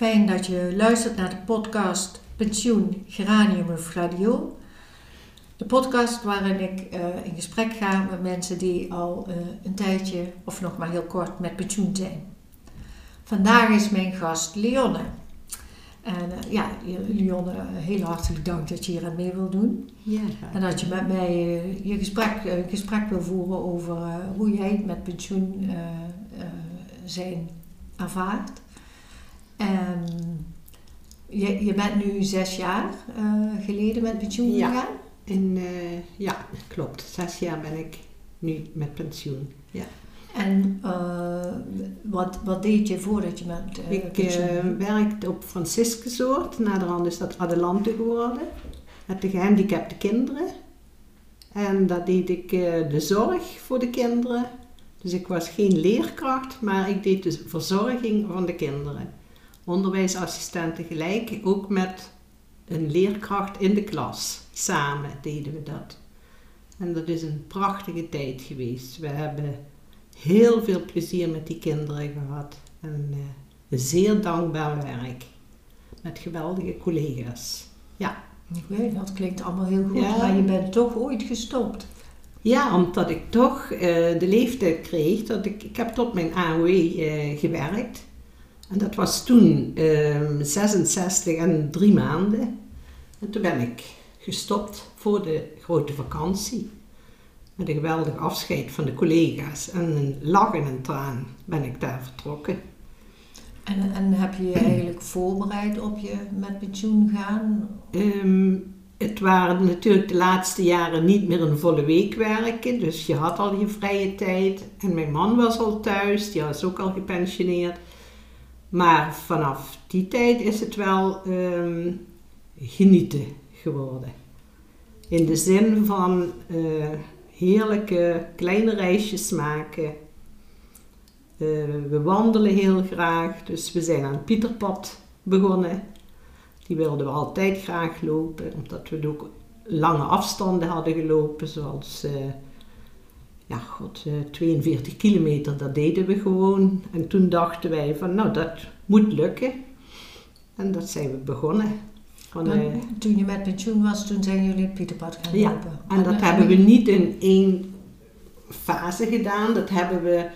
Fijn dat je luistert naar de podcast Pensioen Geranium of Radio. De podcast waarin ik uh, in gesprek ga met mensen die al uh, een tijdje of nog maar heel kort met pensioen zijn. Vandaag is mijn gast Leonne. En uh, ja, Leonne, heel hartelijk dank dat je hier aan mee wil doen. Ja, en dat je met mij je gesprek, gesprek wil voeren over hoe jij het met pensioen zijn ervaart. En je, je bent nu zes jaar uh, geleden met pensioen ja. gegaan? In, uh, ja, klopt. Zes jaar ben ik nu met pensioen. Ja. En uh, wat, wat deed je voordat je met Ik werkte op Franciscusoord. Naderhand is dat Adelante geworden. Met de gehandicapte kinderen. En dat deed ik de zorg voor de kinderen. Dus ik was geen leerkracht, maar ik deed de verzorging van de kinderen onderwijsassistent tegelijk, ook met een leerkracht in de klas. Samen deden we dat. En dat is een prachtige tijd geweest. We hebben heel veel plezier met die kinderen gehad. En uh, een zeer dankbaar werk. Met geweldige collega's. Ja. Ik weet, dat klinkt allemaal heel goed, ja. maar je bent toch ooit gestopt. Ja, omdat ik toch uh, de leeftijd kreeg dat ik, ik heb tot mijn AOE uh, gewerkt. En dat was toen um, 66 en drie maanden. En toen ben ik gestopt voor de grote vakantie. Met een geweldig afscheid van de collega's. En een lach en een traan ben ik daar vertrokken. En, en heb je je eigenlijk voorbereid op je met pensioen gaan? Um, het waren natuurlijk de laatste jaren niet meer een volle week werken. Dus je had al je vrije tijd. En mijn man was al thuis. Die was ook al gepensioneerd. Maar vanaf die tijd is het wel um, genieten geworden. In de zin van uh, heerlijke kleine reisjes maken. Uh, we wandelen heel graag, dus we zijn aan het Pieterpad begonnen. Die wilden we altijd graag lopen, omdat we ook lange afstanden hadden gelopen, zoals uh, ja, god, 42 kilometer, dat deden we gewoon. En toen dachten wij van, nou, dat moet lukken. En dat zijn we begonnen. Van, uh, toen je met pensioen was, toen zijn jullie het Pieterpad gaan ja, lopen. En, en dat hebben we niet in één fase gedaan. Dat hebben we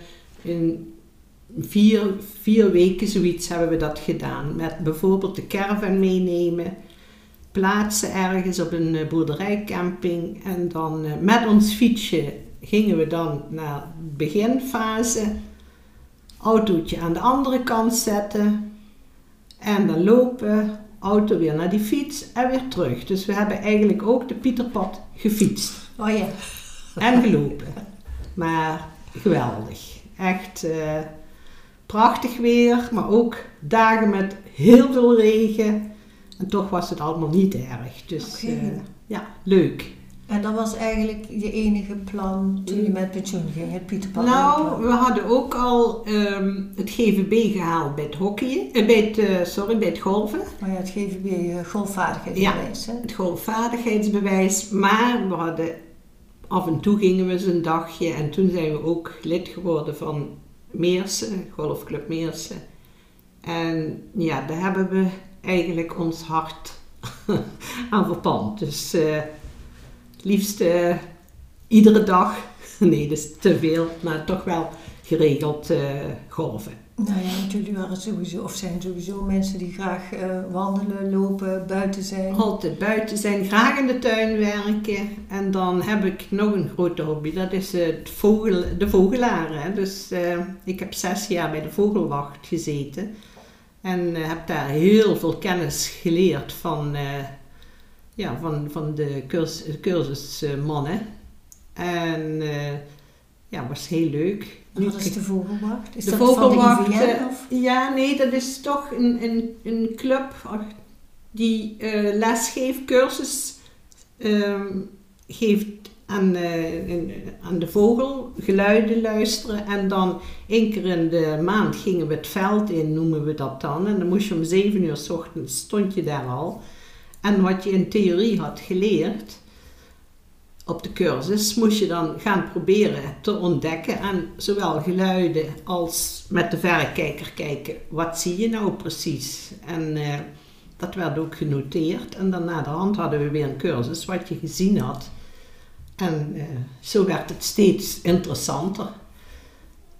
in vier, vier weken zoiets hebben we dat gedaan. Met bijvoorbeeld de caravan meenemen plaatsen ergens op een boerderijcamping en dan met ons fietsje gingen we dan naar de beginfase, autootje aan de andere kant zetten en dan lopen, auto weer naar die fiets en weer terug. Dus we hebben eigenlijk ook de Pieterpad gefietst. Oh ja. En gelopen. Maar geweldig. Echt uh, prachtig weer, maar ook dagen met heel veel regen. En toch was het allemaal niet erg. Dus okay. uh, ja, leuk. En dat was eigenlijk je enige plan toen je met pensioen ging, het Pieterpad? Nou, we hadden ook al um, het GVB gehaald bij het hockeyen, uh, bij het, uh, sorry, bij het golven. Oh ja, het GVB uh, golfvaardigheidsbewijs. Ja, hè? het golfvaardigheidsbewijs. Maar we hadden, af en toe gingen we eens een dagje en toen zijn we ook lid geworden van Meersen, Golfclub Meersen. En ja, daar hebben we eigenlijk ons hart aan verpand. Dus liefst uh, iedere dag, nee dat is te veel, maar toch wel geregeld uh, golven. Nou ja, jullie waren sowieso, of zijn sowieso mensen die graag uh, wandelen, lopen, buiten zijn. Altijd buiten zijn, graag in de tuin werken. En dan heb ik nog een grote hobby, dat is het vogel, de vogelaren. Dus ik heb zes jaar bij de vogelwacht gezeten. En heb daar heel veel kennis geleerd van ja, van, van de cursus, cursusmannen. en uh, ja, was heel leuk. Wat is de Vogelwacht? Is de dat Vogelwacht, van de IVN, of? Ja, nee, dat is toch een, een, een club die uh, lesgeeft, cursus um, geeft aan, uh, aan de vogel, geluiden luisteren. En dan één keer in de maand gingen we het veld in, noemen we dat dan. En dan moest je om zeven uur s ochtends, stond je daar al. En wat je in theorie had geleerd, op de cursus moest je dan gaan proberen te ontdekken aan zowel geluiden als met de verrekijker kijken. Wat zie je nou precies? En eh, dat werd ook genoteerd. En dan na de hand hadden we weer een cursus wat je gezien had. En eh, zo werd het steeds interessanter.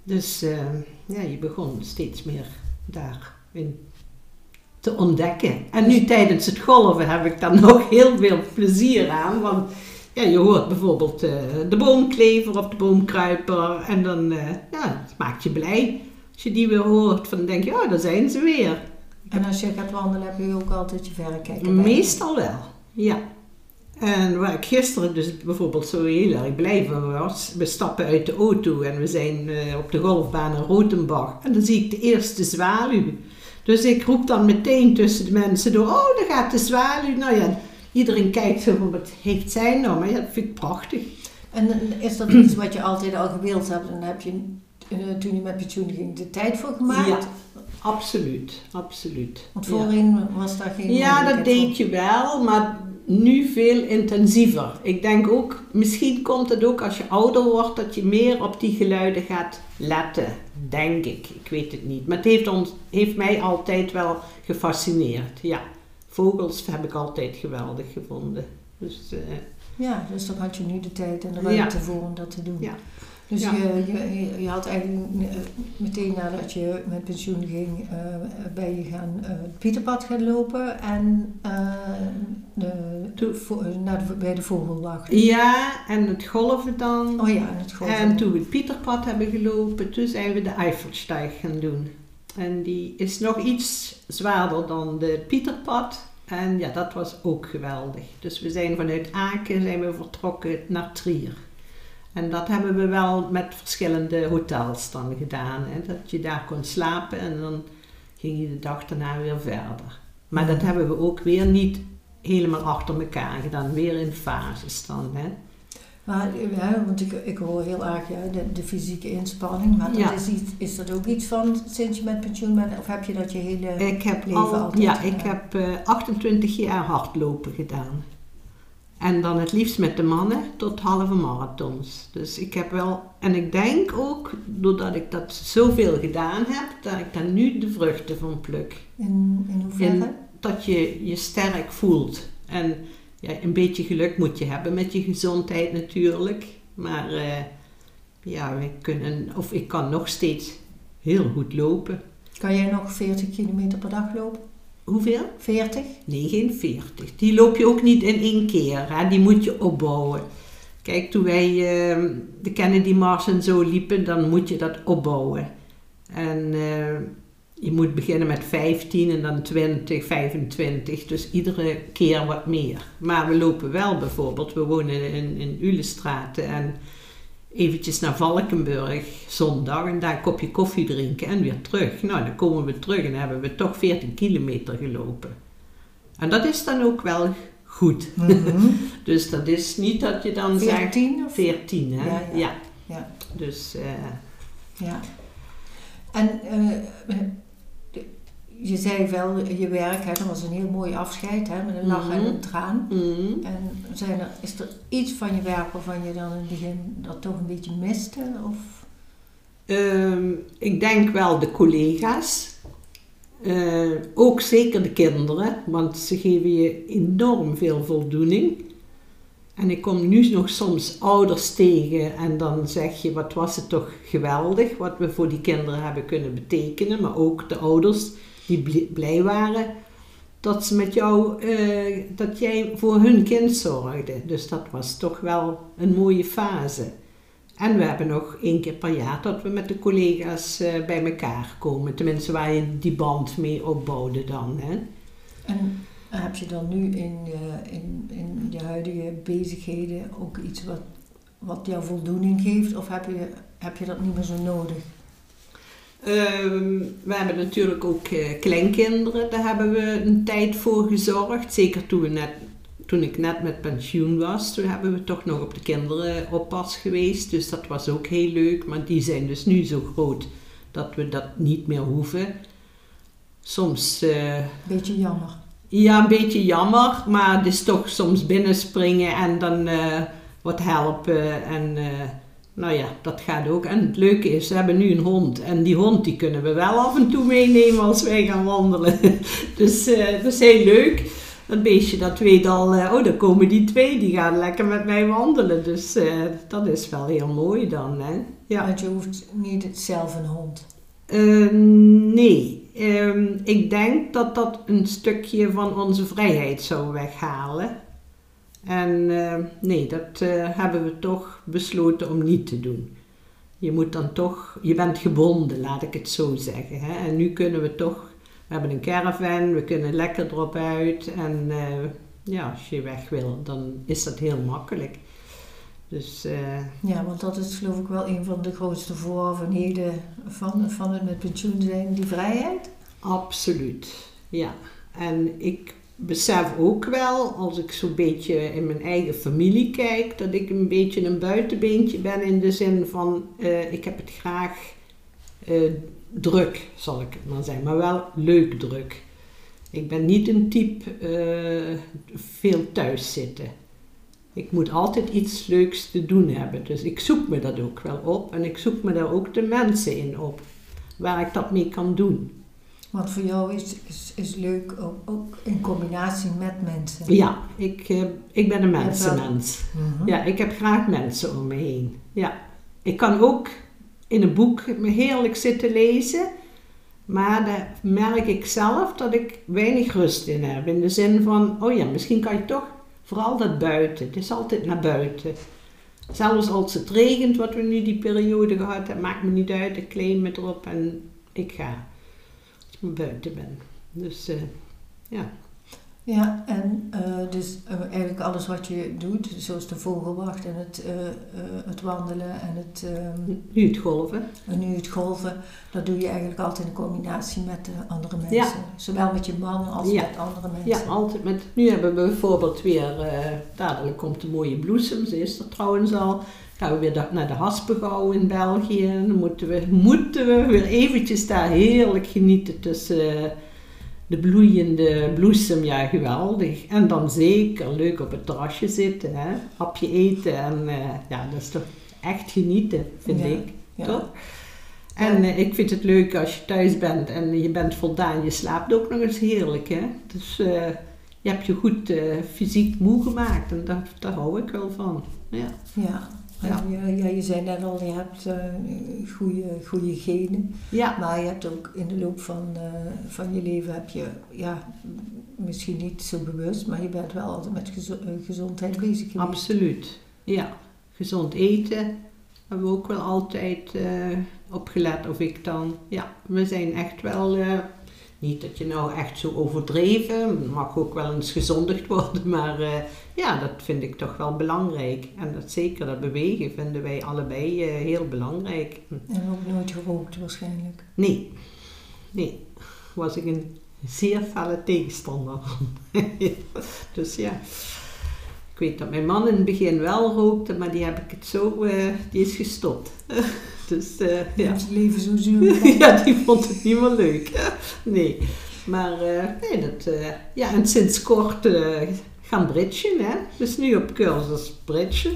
Dus eh, ja, je begon steeds meer daarin te ontdekken. En nu tijdens het golven heb ik daar nog heel veel plezier aan. Want ja, je hoort bijvoorbeeld uh, de boomklever of de boomkruiper. En dan uh, ja, het maakt je blij. Als je die weer hoort, van dan denk je, ja, daar zijn ze weer. En als je gaat wandelen, heb je ook altijd je verrekijker bij Meestal wel, ja. En waar ik gisteren dus bijvoorbeeld zo heel erg blij van was, we stappen uit de auto en we zijn uh, op de golfbaan in Rotenbach. En dan zie ik de eerste zwaluw. Dus ik roep dan meteen tussen de mensen door, oh, daar gaat de zwaluw. Nou ja, iedereen kijkt zo, wat heeft zij nou? Maar ja, dat vind ik prachtig. En is dat iets wat je altijd al gewild hebt en heb je uh, toen je met pensioen ging de tijd voor gemaakt? Ja, absoluut, absoluut. Want voorheen ja. was daar geen Ja, dat deed je wel, maar nu veel intensiever. Ik denk ook, misschien komt het ook als je ouder wordt, dat je meer op die geluiden gaat letten. Denk ik. Ik weet het niet. Maar het heeft, ons, heeft mij altijd wel gefascineerd. Ja, vogels heb ik altijd geweldig gevonden. Dus, uh, ja, dus dan had je nu de tijd en de ruimte ja. voor om dat te doen. Ja. Dus je, je, je had eigenlijk meteen nadat je met pensioen ging, uh, ben je gaan uh, het Pieterpad gaan lopen en uh, de, naar de, bij de vogelwacht. Ja, en het golven dan. Oh ja, en het golven. En toen we het Pieterpad hebben gelopen, toen zijn we de Eifelsteig gaan doen. En die is nog iets zwaarder dan de Pieterpad. En ja, dat was ook geweldig. Dus we zijn vanuit Aken zijn we vertrokken naar Trier. En dat hebben we wel met verschillende hotels dan gedaan. Hè? Dat je daar kon slapen en dan ging je de dag daarna weer verder. Maar dat hebben we ook weer niet helemaal achter elkaar gedaan. Weer in fases dan. Hè? Maar, ja, want ik, ik hoor heel erg ja, de, de fysieke inspanning. Maar dat Ja. is, iets, is dat ook iets van sinds je met pensioen bent? Of heb je dat je hele Ik heb, leven al, altijd ja, gedaan? ik heb eh, 28 jaar hardlopen gedaan. En dan het liefst met de mannen tot halve marathons. Dus ik heb wel, en ik denk ook, doordat ik dat zoveel gedaan heb, dat ik daar nu de vruchten van pluk. In, in hoeverre? In dat je je sterk voelt. En ja, een beetje geluk moet je hebben met je gezondheid natuurlijk. Maar eh, ja, we kunnen, of ik kan nog steeds heel goed lopen. Kan jij nog 40 kilometer per dag lopen? Hoeveel? 40? Nee, geen 40. Die loop je ook niet in één keer. Hè? Die moet je opbouwen. Kijk, toen wij eh, de Kennedy Mars en zo liepen, dan moet je dat opbouwen. En eh, je moet beginnen met 15 en dan 20, 25. Dus iedere keer wat meer. Maar we lopen wel bijvoorbeeld, we wonen in, in Ulestraat en eventjes naar Valkenburg zondag en daar een kopje koffie drinken en weer terug. Nou, dan komen we terug en hebben we toch 14 kilometer gelopen. En dat is dan ook wel goed. Dus dat is niet dat je dan zegt 14 of? 14, hè? Ja, ja. ja. Ja. Dus eh, Ja. En eh, zei wel, je werk, hè, dat was een heel mooi afscheid, hè, met een lach en Mhm. een traan. mm, En zijn er, is er iets van je werk waarvan je dan in het begin dat toch een beetje miste? Of? Ehm, ik denk wel de collega's. Eh, ook zeker de kinderen, want ze geven je enorm veel voldoening. En ik kom nu nog soms ouders tegen en dan zeg je, wat was het toch geweldig wat we voor die kinderen hebben kunnen betekenen. Maar ook de ouders die bl- blij waren dat ze met jou, eh, dat jij voor hun kind zorgde. Dus dat was toch wel een mooie fase. En we hebben nog één keer per jaar dat we met de collega's eh, bij elkaar komen. Tenminste, waar je die band mee opbouwde dan. Hè. En heb je dan nu in, je- in, in je huidige bezigheden ook iets wat, wat jou voldoening geeft? Of heb je, heb je dat niet meer zo nodig? Ehm, we hebben natuurlijk ook eh, kleinkinderen, daar hebben we een tijd voor gezorgd. Zeker toen, we net, toen ik net met pensioen was, toen hebben we toch nog op de kinderen oppas geweest. Dus dat was ook heel leuk, maar die zijn dus nu zo groot dat we dat niet meer hoeven. Soms, eh, Beetje jammer. ja, een beetje jammer, maar het is toch soms binnenspringen en dan... eh, wat helpen. En nou ja, dat gaat ook. En het leuke is, we hebben nu een hond. En die hond die kunnen we wel af en toe meenemen als wij gaan wandelen. dus eh, dat is heel leuk. Dat beestje dat weet al, eh, oh daar komen die twee, die gaan lekker met mij wandelen. Dus eh, dat is wel heel mooi dan. Hè? Ja. Want je hoeft niet zelf een hond. Eh, nee, Ehm, ik denk dat dat een stukje van onze vrijheid zou weghalen. En eh, nee, dat eh, hebben we toch besloten om niet te doen. Je moet dan toch, je bent gebonden, laat ik het zo zeggen. Hè? En nu kunnen we toch, we hebben een caravan, we kunnen lekker erop uit. En eh, ja, als je weg wil, dan is dat heel makkelijk. Dus Ja, want dat is geloof ik wel een van de grootste voorwaarden van, van het met pensioen zijn, die vrijheid. Absoluut, ja. En ik besef ook wel, als ik zo'n beetje in mijn eigen familie kijk, dat ik een beetje een buitenbeentje ben in de zin van, eh, ik heb het graag eh, druk, zal ik het maar zeggen, maar wel leuk druk. Ik ben niet een type eh, veel thuis zitten. Ik moet altijd iets leuks te doen hebben. Dus ik zoek me dat ook wel op en ik zoek me daar ook de mensen in op, waar ik dat mee kan doen. Want voor jou is, is, is leuk ook, ook in combinatie met mensen. Ja, ik, eh, ik ben een mensenmens. Mhm. Ja, ik heb graag mensen om me heen. Ja. Ik kan ook in een boek me heerlijk zitten lezen, maar daar merk ik zelf dat ik weinig rust in heb. In de zin van, oh ja, misschien kan je toch vooral dat buiten. Het is altijd naar buiten. Zelfs als het regent, wat we nu die periode gehad hebben, maakt me niet uit. Ik kleed me erop en ik ga. Buiten ben. Dus eh, ja. Ja, en eh, dus eh, eigenlijk alles wat je doet, zoals de vogelwacht en het, het wandelen en het, ehm, Nu het golven. en nu het golven, dat doe je eigenlijk altijd in combinatie met de andere mensen. Ja. Zowel met je man als Ja. met andere mensen. Ja, altijd met. Nu hebben we bijvoorbeeld weer. dadelijk komt de mooie bloesem, ze is er trouwens al. Gaan we weer naar de Haspengouw in België. Dan moeten we, moeten we weer eventjes daar heerlijk genieten tussen eh, de bloeiende bloesem. Ja, geweldig. En dan zeker leuk op het terrasje zitten, hè? hapje eten. En eh, ja, dat is toch echt genieten, vind Ja. ik. Ja. Toch? En eh, ik vind het leuk als je thuis bent en je bent voldaan. Je slaapt ook nog eens heerlijk, hè. Dus je hebt je goed fysiek moe gemaakt en daar, daar hou ik wel van. Ja. Ja. Ja. Je, ja, je zei net al, je hebt eh goede, goede genen. Ja, Maar je hebt ook in de loop van, eh, van je leven heb je, ja, misschien niet zo bewust, maar je bent wel altijd met eh, gezondheid bezig geweest. absoluut. Ja, gezond eten hebben we ook wel altijd opgelet. Of ik dan, ja, we zijn echt wel, niet dat je nou echt zo overdreven, mag ook wel eens gezondigd worden, maar eh, ja, dat vind ik toch wel belangrijk. En dat zeker dat bewegen vinden wij allebei eh, heel belangrijk. En ook nooit gerookt waarschijnlijk. Nee, nee, was ik een zeer felle tegenstander dus ja, ik weet dat mijn man in het begin wel rookte, maar die heb ik het zo, eh, die is gestopt. dus Je ja. leven zo zuur. ja, die vond het niet meer leuk. nee, maar eh, nee, dat, eh, ja, en sinds kort gaan bridgen, hè. Dus nu op cursus bridgen.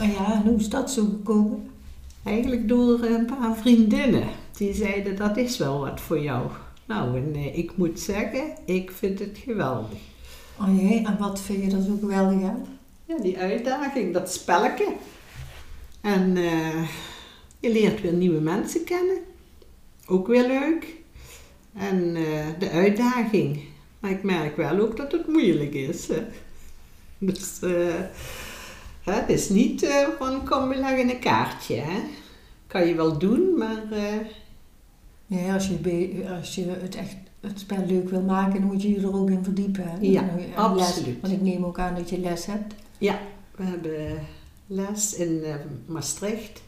Oh ja, en hoe is dat zo gekomen? Eigenlijk door een paar vriendinnen. Die zeiden dat is wel wat voor jou. Nou, en ik moet zeggen, ik vind het geweldig. Oh jee, en wat vind je er zo geweldig aan? Ja, die uitdaging, dat spelletje. En eh, je leert weer nieuwe mensen kennen. Ook weer leuk. En eh, de uitdaging. Maar ik merk wel ook dat het moeilijk is. Hè. Dus eh, het is niet eh, van kom we leggen een kaartje. Hè. Kan je wel doen, maar Ja, als je, als je het echt het spel leuk wil maken, dan moet je je er ook in verdiepen. Hè? Ja, En les- absoluut. want ik neem ook aan dat je les hebt. We hebben les in Maastricht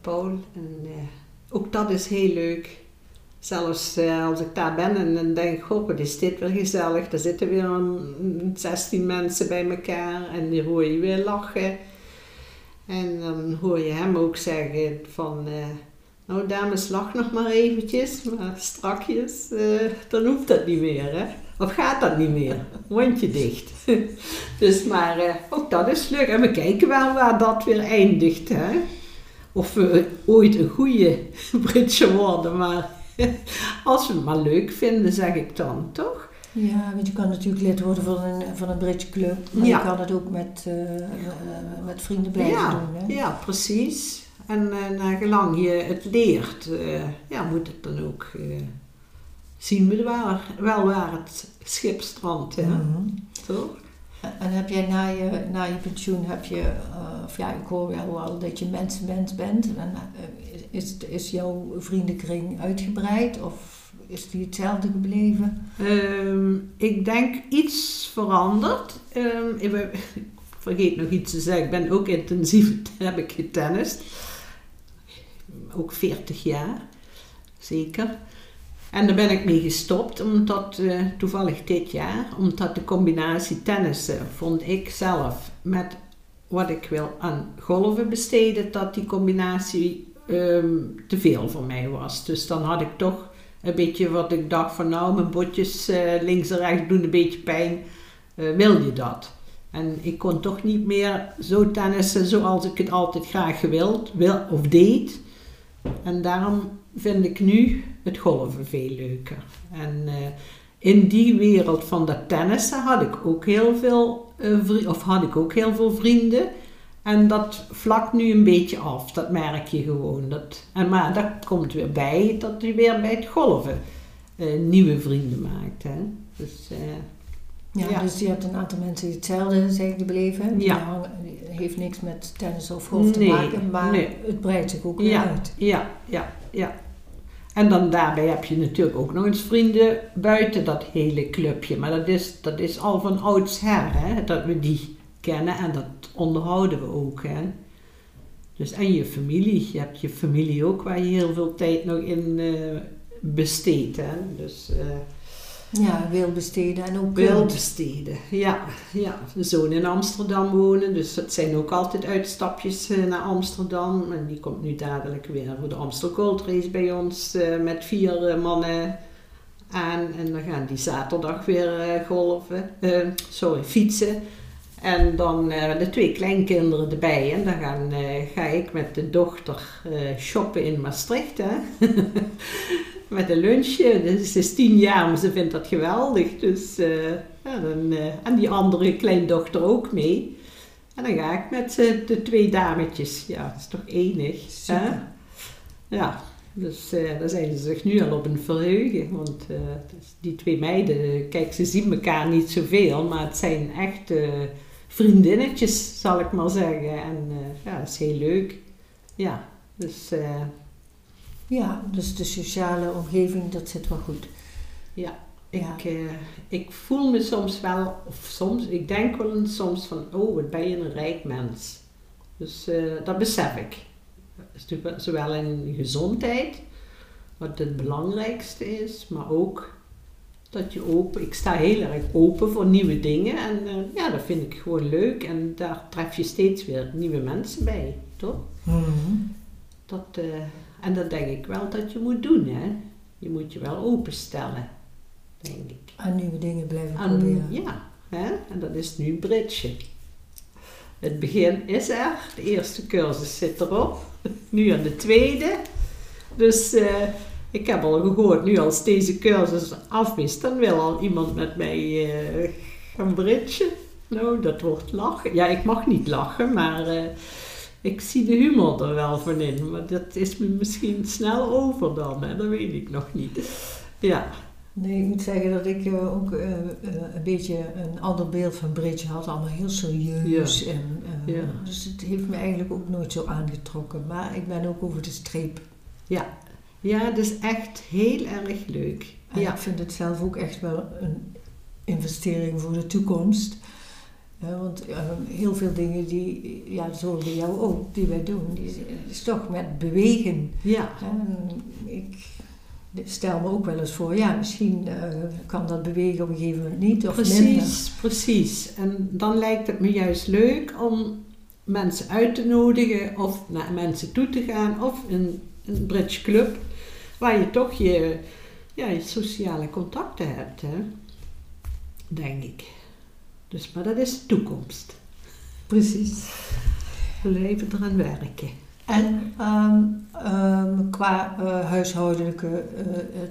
Paul. En eh, ook dat is heel leuk. Zelfs eh, als ik daar ben en dan denk ik, goh, wat is dit weer gezellig. Er zitten weer een, 16 mensen bij elkaar en die hoor je weer lachen. En dan hoor je hem ook zeggen van, eh, Nou, dames, lach nog maar eventjes, maar strakjes, dan hoeft dat niet meer, hè? Of gaat dat niet meer? Mondje dicht. dus, maar ook dat is leuk. En we kijken wel waar dat weer eindigt, hè? Of we ooit een goede Britse worden, maar als we het maar leuk vinden, zeg ik dan, toch? Ja, want je kan natuurlijk lid worden van een, van een Britse club. Maar Ja. je kan het ook met, eh, eh, met vrienden blijven ja, doen. Hè? ja, precies. En eh naar gelang je het leert, ja, moet het dan ook zien we waar, wel waar het schip strandt, hè? Mhm. toch? En heb jij na je, na je pensioen, heb je, of ja, ik hoor wel dat je mensenmens bent. En, eh, is, is jouw vriendenkring uitgebreid of is die hetzelfde gebleven? Ehm, ik denk iets veranderd. Ehm, ik vergeet nog iets te zeggen. Ik ben ook intensief heb ik getennist. Ook 40 jaar, zeker. En daar ben ik mee gestopt, omdat eh, toevallig dit jaar, omdat de combinatie tennissen vond ik zelf met wat ik wil aan golven besteden, dat die combinatie ehm, te veel voor mij was. Dus dan had ik toch een beetje wat ik dacht van nou, mijn botjes eh, links en rechts doen een beetje pijn. Eh, wil je dat? En ik kon toch niet meer zo tennissen zoals ik het altijd graag gewild wil, of deed. En daarom vind ik nu het golven veel leuker. En eh, in die wereld van dat tennissen had ik ook heel veel, eh, of had ik ook heel veel vrienden. En dat vlakt nu een beetje af, dat merk je gewoon. Dat, en maar daar komt weer bij dat je weer bij het golven eh, nieuwe vrienden maakt. Hè? Dus, eh, Ja, Ja. dus je hebt een aantal mensen die hetzelfde zijn gebleven. Ja. hangen- die heeft niks met tennis of golf te maken, maar nee. het breidt zich ook weer Ja. uit. Ja, ja, ja. En dan daarbij heb je natuurlijk ook nog eens vrienden buiten dat hele clubje. Maar dat is, dat is al van oudsher, hè, dat we die kennen en dat onderhouden we ook. Hè. Dus en je familie, je hebt je familie ook waar je heel veel tijd nog in eh, besteedt. Hè. Dus eh Ja, wil besteden en ook wil kunt. besteden, ja, ja. De zoon in Amsterdam wonen, dus het zijn ook altijd uitstapjes eh, naar Amsterdam. En die komt nu dadelijk weer voor de Amstel Gold Race bij ons eh, met vier eh, mannen aan. En dan gaan die zaterdag weer eh, golven, eh, sorry, fietsen. En dan eh, de twee kleinkinderen erbij. En dan gaan, eh, ga ik met de dochter eh, shoppen in Maastricht. Hè? met een lunchje. Dus ze is tien jaar, maar ze vindt dat geweldig. Dus, eh, ja, dan, eh, en die andere kleindochter ook mee. En dan ga ik met eh, de twee dametjes. Ja, dat is toch enig. Hè? Ja, dus daar zijn ze zich nu al op een verheugen. Want dus die twee meiden, kijk, ze zien elkaar niet zoveel, maar het zijn echt vriendinnetjes, zal ik maar zeggen. En ja, dat is heel leuk. Ja, dus Ja, dus de sociale omgeving, dat zit wel goed. ja, Ja. ik, eh, ik voel me soms wel, of soms, ik denk wel eens soms van, oh, wat ben je een rijk mens. Dus eh, dat besef ik. Dat Zowel in gezondheid, wat het belangrijkste is, maar ook dat je open, ik sta heel erg open voor nieuwe dingen en eh, ja, dat vind ik gewoon leuk en daar tref je steeds weer nieuwe mensen bij, toch? Dat, eh, en dat denk ik wel dat je moet doen, hè. Je moet je wel openstellen, denk ik. Aan nieuwe dingen blijven En, proberen. ja, hè? en dat is nu een bridge. Het begin is er, de eerste cursus zit erop, nu aan de tweede. Dus eh, ik heb al gehoord, nu als deze cursus af is, dan wil al iemand met mij eh, gaan. Nou, dat wordt lachen. Ja, ik mag niet lachen, maar eh, ik zie de humor er wel van in. Maar dat is me misschien snel over dan, hè? dat weet ik nog niet. Ja, Nee, ik moet zeggen dat ik eh, ook eh, eh, een beetje een ander beeld van Bridge had. Allemaal heel serieus. En, Ja. Dus het heeft me eigenlijk ook nooit zo aangetrokken. Maar ik ben ook over de streep. Ja, ja, het is echt heel erg leuk. En Ja, ik vind het zelf ook echt wel een investering voor de toekomst. Want heel veel dingen die, ja, zo bij jou ook, die wij doen, die is, is toch met bewegen. ja, En ik stel me ook wel eens voor, ja, misschien eh, kan dat bewegen op een gegeven moment niet of minder. precies, precies. En dan lijkt het me juist leuk om mensen uit te nodigen of naar mensen toe te gaan of een een bridge club, waar je toch je, ja, je sociale contacten hebt, hè? denk ik. Dus, maar dat is de toekomst. Precies. We even eraan werken. En ehm, ehm, qua eh, huishoudelijke eh,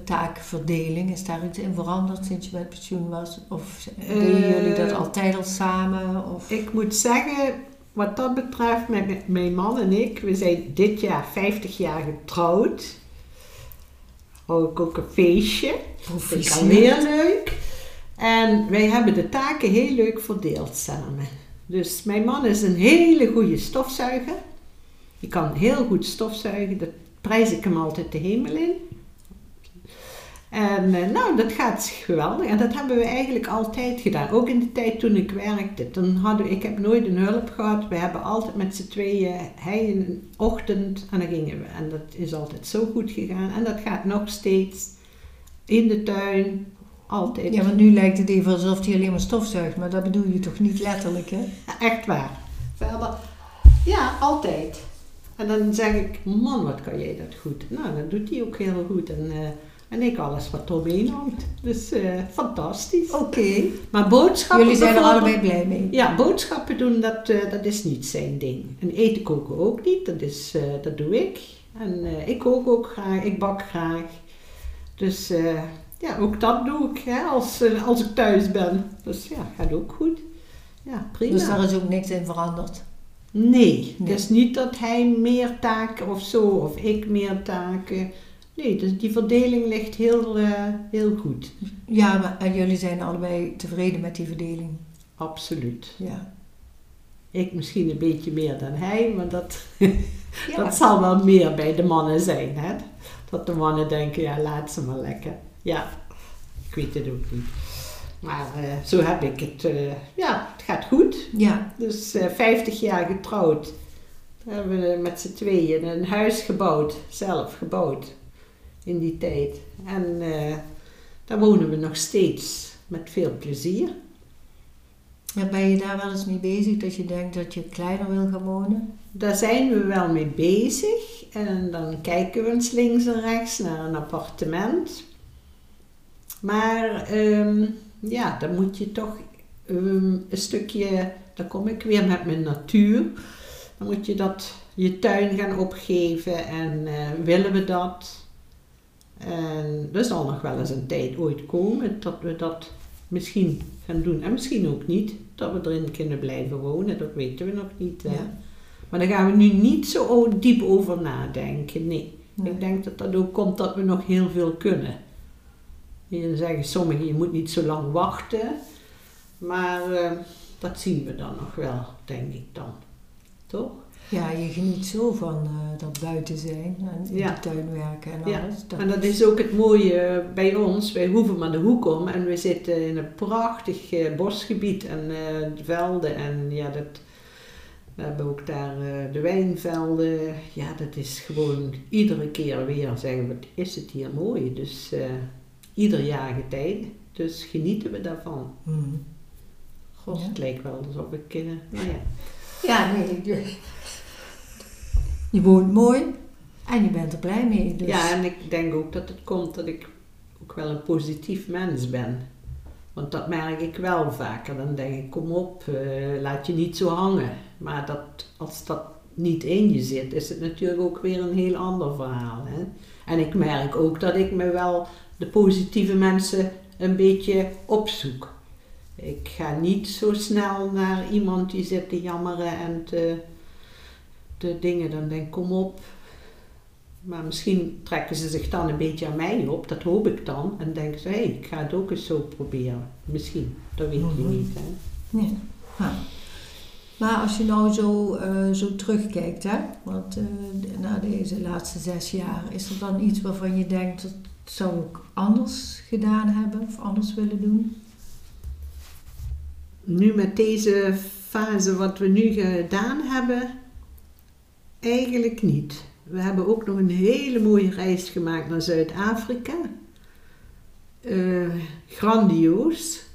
taakverdeling, is daar iets in veranderd sinds je met pensioen was? Of deden jullie dat altijd al samen? Of? Ik moet zeggen, wat dat betreft, met mijn man en ik, we zijn dit jaar 50 jaar getrouwd. Hou ik ook een feestje. Vind ik leuk. En wij hebben de taken heel leuk verdeeld samen. Dus mijn man is een hele goede stofzuiger. Die kan heel goed stofzuigen. Dat prijs ik hem altijd de hemel in. En eh, nou, dat gaat geweldig. En dat hebben we eigenlijk altijd gedaan. Ook in de tijd toen ik werkte. Toen hadden ik heb nooit een hulp gehad. We hebben altijd met z'n tweeën, hij in de ochtend en dan gingen we. En dat is altijd zo goed gegaan. En dat gaat nog steeds in de tuin. Altijd. Ja, want nu lijkt het even alsof hij alleen maar stofzuigt, maar dat bedoel je toch niet letterlijk, hè? Echt waar. Ja, altijd. En dan zeg ik, man, wat kan jij dat goed. Nou, dat doet hij ook heel goed. En, eh, en ik alles wat eromheen hangt. Dus eh, fantastisch. Oké. Maar boodschappen Jullie zijn er allebei blij mee. Ja, boodschappen doen, dat, eh, dat is niet zijn ding. En eten koken ook niet, dat, is, dat doe ik. En ik kook ook graag, ik bak graag. Dus ja, ook dat doe ik hè, als, eh, als ik thuis ben. Dus ja, gaat ook goed. Ja, prima. Dus daar is ook niks in veranderd. Nee, Nee. het is niet dat hij meer taken of zo, of ik meer taken. Nee, dus die verdeling ligt heel, eh, heel goed. Ja, maar en jullie zijn allebei tevreden met die verdeling. Absoluut. Ja. Ik misschien een beetje meer dan hij, maar dat, Ja. dat zal wel meer bij de mannen zijn. Hè? Dat de mannen denken, ja, laat ze maar lekker. Ja, ik weet het ook niet. Maar eh, zo heb ik het. eh, ja, het gaat goed. Ja. Dus eh 50 jaar getrouwd. Daar hebben we met z'n tweeën een huis gebouwd, zelf gebouwd in die tijd. En daar wonen we nog steeds met veel plezier. En ben je daar wel eens mee bezig dat je denkt dat je kleiner wil gaan wonen? Daar zijn we wel mee bezig. En dan kijken we eens links en rechts naar een appartement. Maar ehm, ja, dan moet je toch ehm, een stukje, dan kom ik weer met mijn natuur. Dan moet je dat, je tuin gaan opgeven en eh, willen we dat? En er zal nog wel eens een tijd ooit komen dat we dat misschien gaan doen. En misschien ook niet, dat we erin kunnen blijven wonen, dat weten we nog niet. hè. Ja. Maar daar gaan we nu niet zo diep over nadenken. Nee. Nee. Ik denk dat dat ook komt dat we nog heel veel kunnen. Je zeggen sommigen, je moet niet zo lang wachten. Maar eh, dat zien we dan nog wel, denk ik dan. Toch? Ja, je geniet zo van eh, dat buiten zijn en in Ja. de tuin werken en Ja, alles. Dat En dat is ook het mooie bij ons. Wij hoeven maar de hoek om en we zitten in een prachtig eh, bosgebied en velden. En ja, dat, we hebben ook daar de wijnvelden. Ja, dat is gewoon iedere keer weer zeggen we, wat is het hier mooi. Dus ieder jaar getijden. Dus genieten we daarvan. Mhm. God, Ja. het lijkt wel alsof ik... eh, nou ja. Ja, nee. Je, je woont mooi en je bent er blij mee. Dus. Ja, en ik denk ook dat het komt dat ik ook wel een positief mens ben. Want dat merk ik wel vaker. Dan denk ik, kom op, eh, laat je niet zo hangen. Maar dat, als dat niet in je zit, is het natuurlijk ook weer een heel ander verhaal. Hè? En ik merk ook dat ik me wel de positieve mensen een beetje opzoek. Ik ga niet zo snel naar iemand die zit te jammeren en te, te dingen. Dan denk ik, kom op, maar misschien trekken ze zich dan een beetje aan mij op, dat hoop ik dan. En denken ze, hé, ik ga het ook eens zo proberen. Misschien, dat weet je Mhm. niet. Hè? Ja. Ja. Maar als je nou zo, eh, zo terugkijkt, hè, want eh, na deze laatste zes jaar, is er dan iets waarvan je denkt dat zou ik anders gedaan hebben of anders willen doen? Nu met deze fase wat we nu gedaan hebben, eigenlijk niet. We hebben ook nog een hele mooie reis gemaakt naar Zuid-Afrika. Eh, grandioos.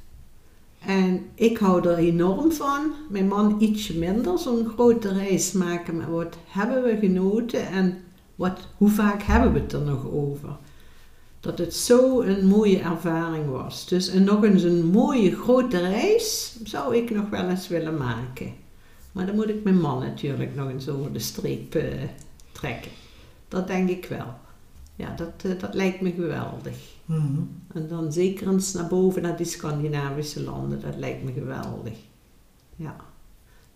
En ik hou er enorm van. Mijn man ietsje minder, zo'n grote reis maken. Maar wat hebben we genoten. En wat, hoe vaak hebben we het er nog over? Dat het zo een mooie ervaring was. Dus en nog eens een mooie grote reis zou ik nog wel eens willen maken. Maar dan moet ik mijn man natuurlijk nog eens over de streep eh, trekken. Dat denk ik wel. Ja, dat, eh, dat lijkt me geweldig. Mhm. En dan zeker eens naar boven, naar die Scandinavische landen. Dat lijkt me geweldig. Ja.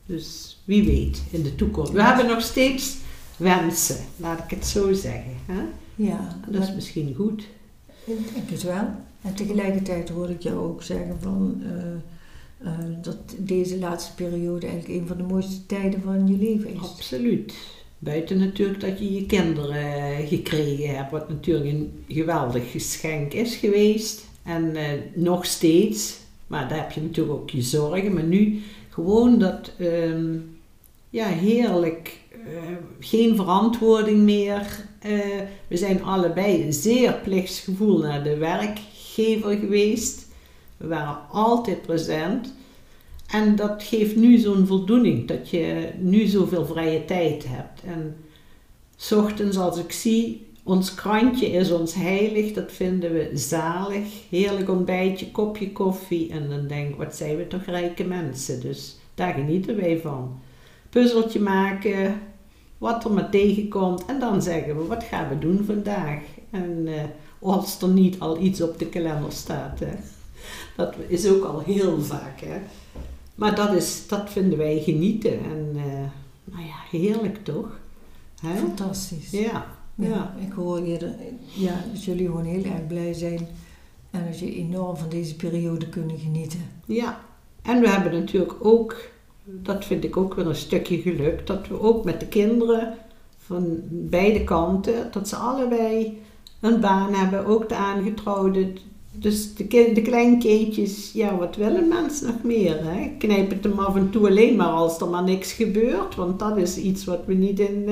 Dus wie weet, in de toekomst. We hebben nog steeds wensen, laat ik het zo zeggen. Hè? Ja, dat is misschien goed. Ik denk het wel. En tegelijkertijd hoor ik jou ook zeggen van, eh, eh, dat deze laatste periode eigenlijk een van de mooiste tijden van je leven is. Absoluut. Buiten natuurlijk dat je je kinderen eh, gekregen hebt, wat natuurlijk een geweldig geschenk is geweest. En nog steeds, maar daar heb je natuurlijk ook je zorgen. Maar nu gewoon dat, ehm, ja, heerlijk, geen verantwoording meer. Eh, we zijn allebei zeer plichtsgevoel naar de werkgever geweest. We waren altijd present. En dat geeft nu zo'n voldoening, dat je nu zoveel vrije tijd hebt. En s ochtends als ik zie, ons krantje is ons heilig, dat vinden we zalig. Heerlijk ontbijtje, kopje koffie. En dan denk ik, wat zijn we toch rijke mensen. Dus daar genieten wij van. Puzzeltje maken, wat er maar tegenkomt. En dan zeggen we, wat gaan we doen vandaag? En eh, als er niet al iets op de kalender staat. Hè. Dat is ook al heel vaak. Hè. Maar dat, is, dat vinden wij genieten. En eh, nou ja, heerlijk toch? Hè? Fantastisch. Ja, Ja, ja. ik hoor eerder ja, dat jullie gewoon heel erg blij zijn en dat je enorm van deze periode kunnen genieten. ja. En we hebben natuurlijk ook, dat vind ik ook weer een stukje geluk, dat we ook met de kinderen van beide kanten, dat ze allebei een baan hebben, ook de aangetrouwde. Dus de, kind, de kleinkindjes, ja, wat willen mensen nog meer? Hè? Knijp het hem af en toe alleen maar als er maar niks gebeurt, want dat is iets wat we niet in,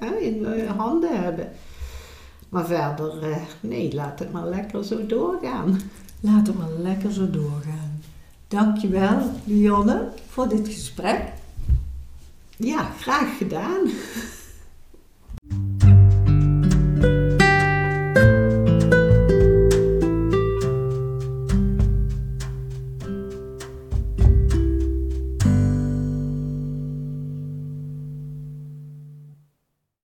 eh, in eh, handen hebben. Maar verder, eh, nee, laat het maar lekker zo doorgaan. Laat het maar lekker zo doorgaan. Dankjewel, Lionne, voor dit gesprek. Ja, graag gedaan.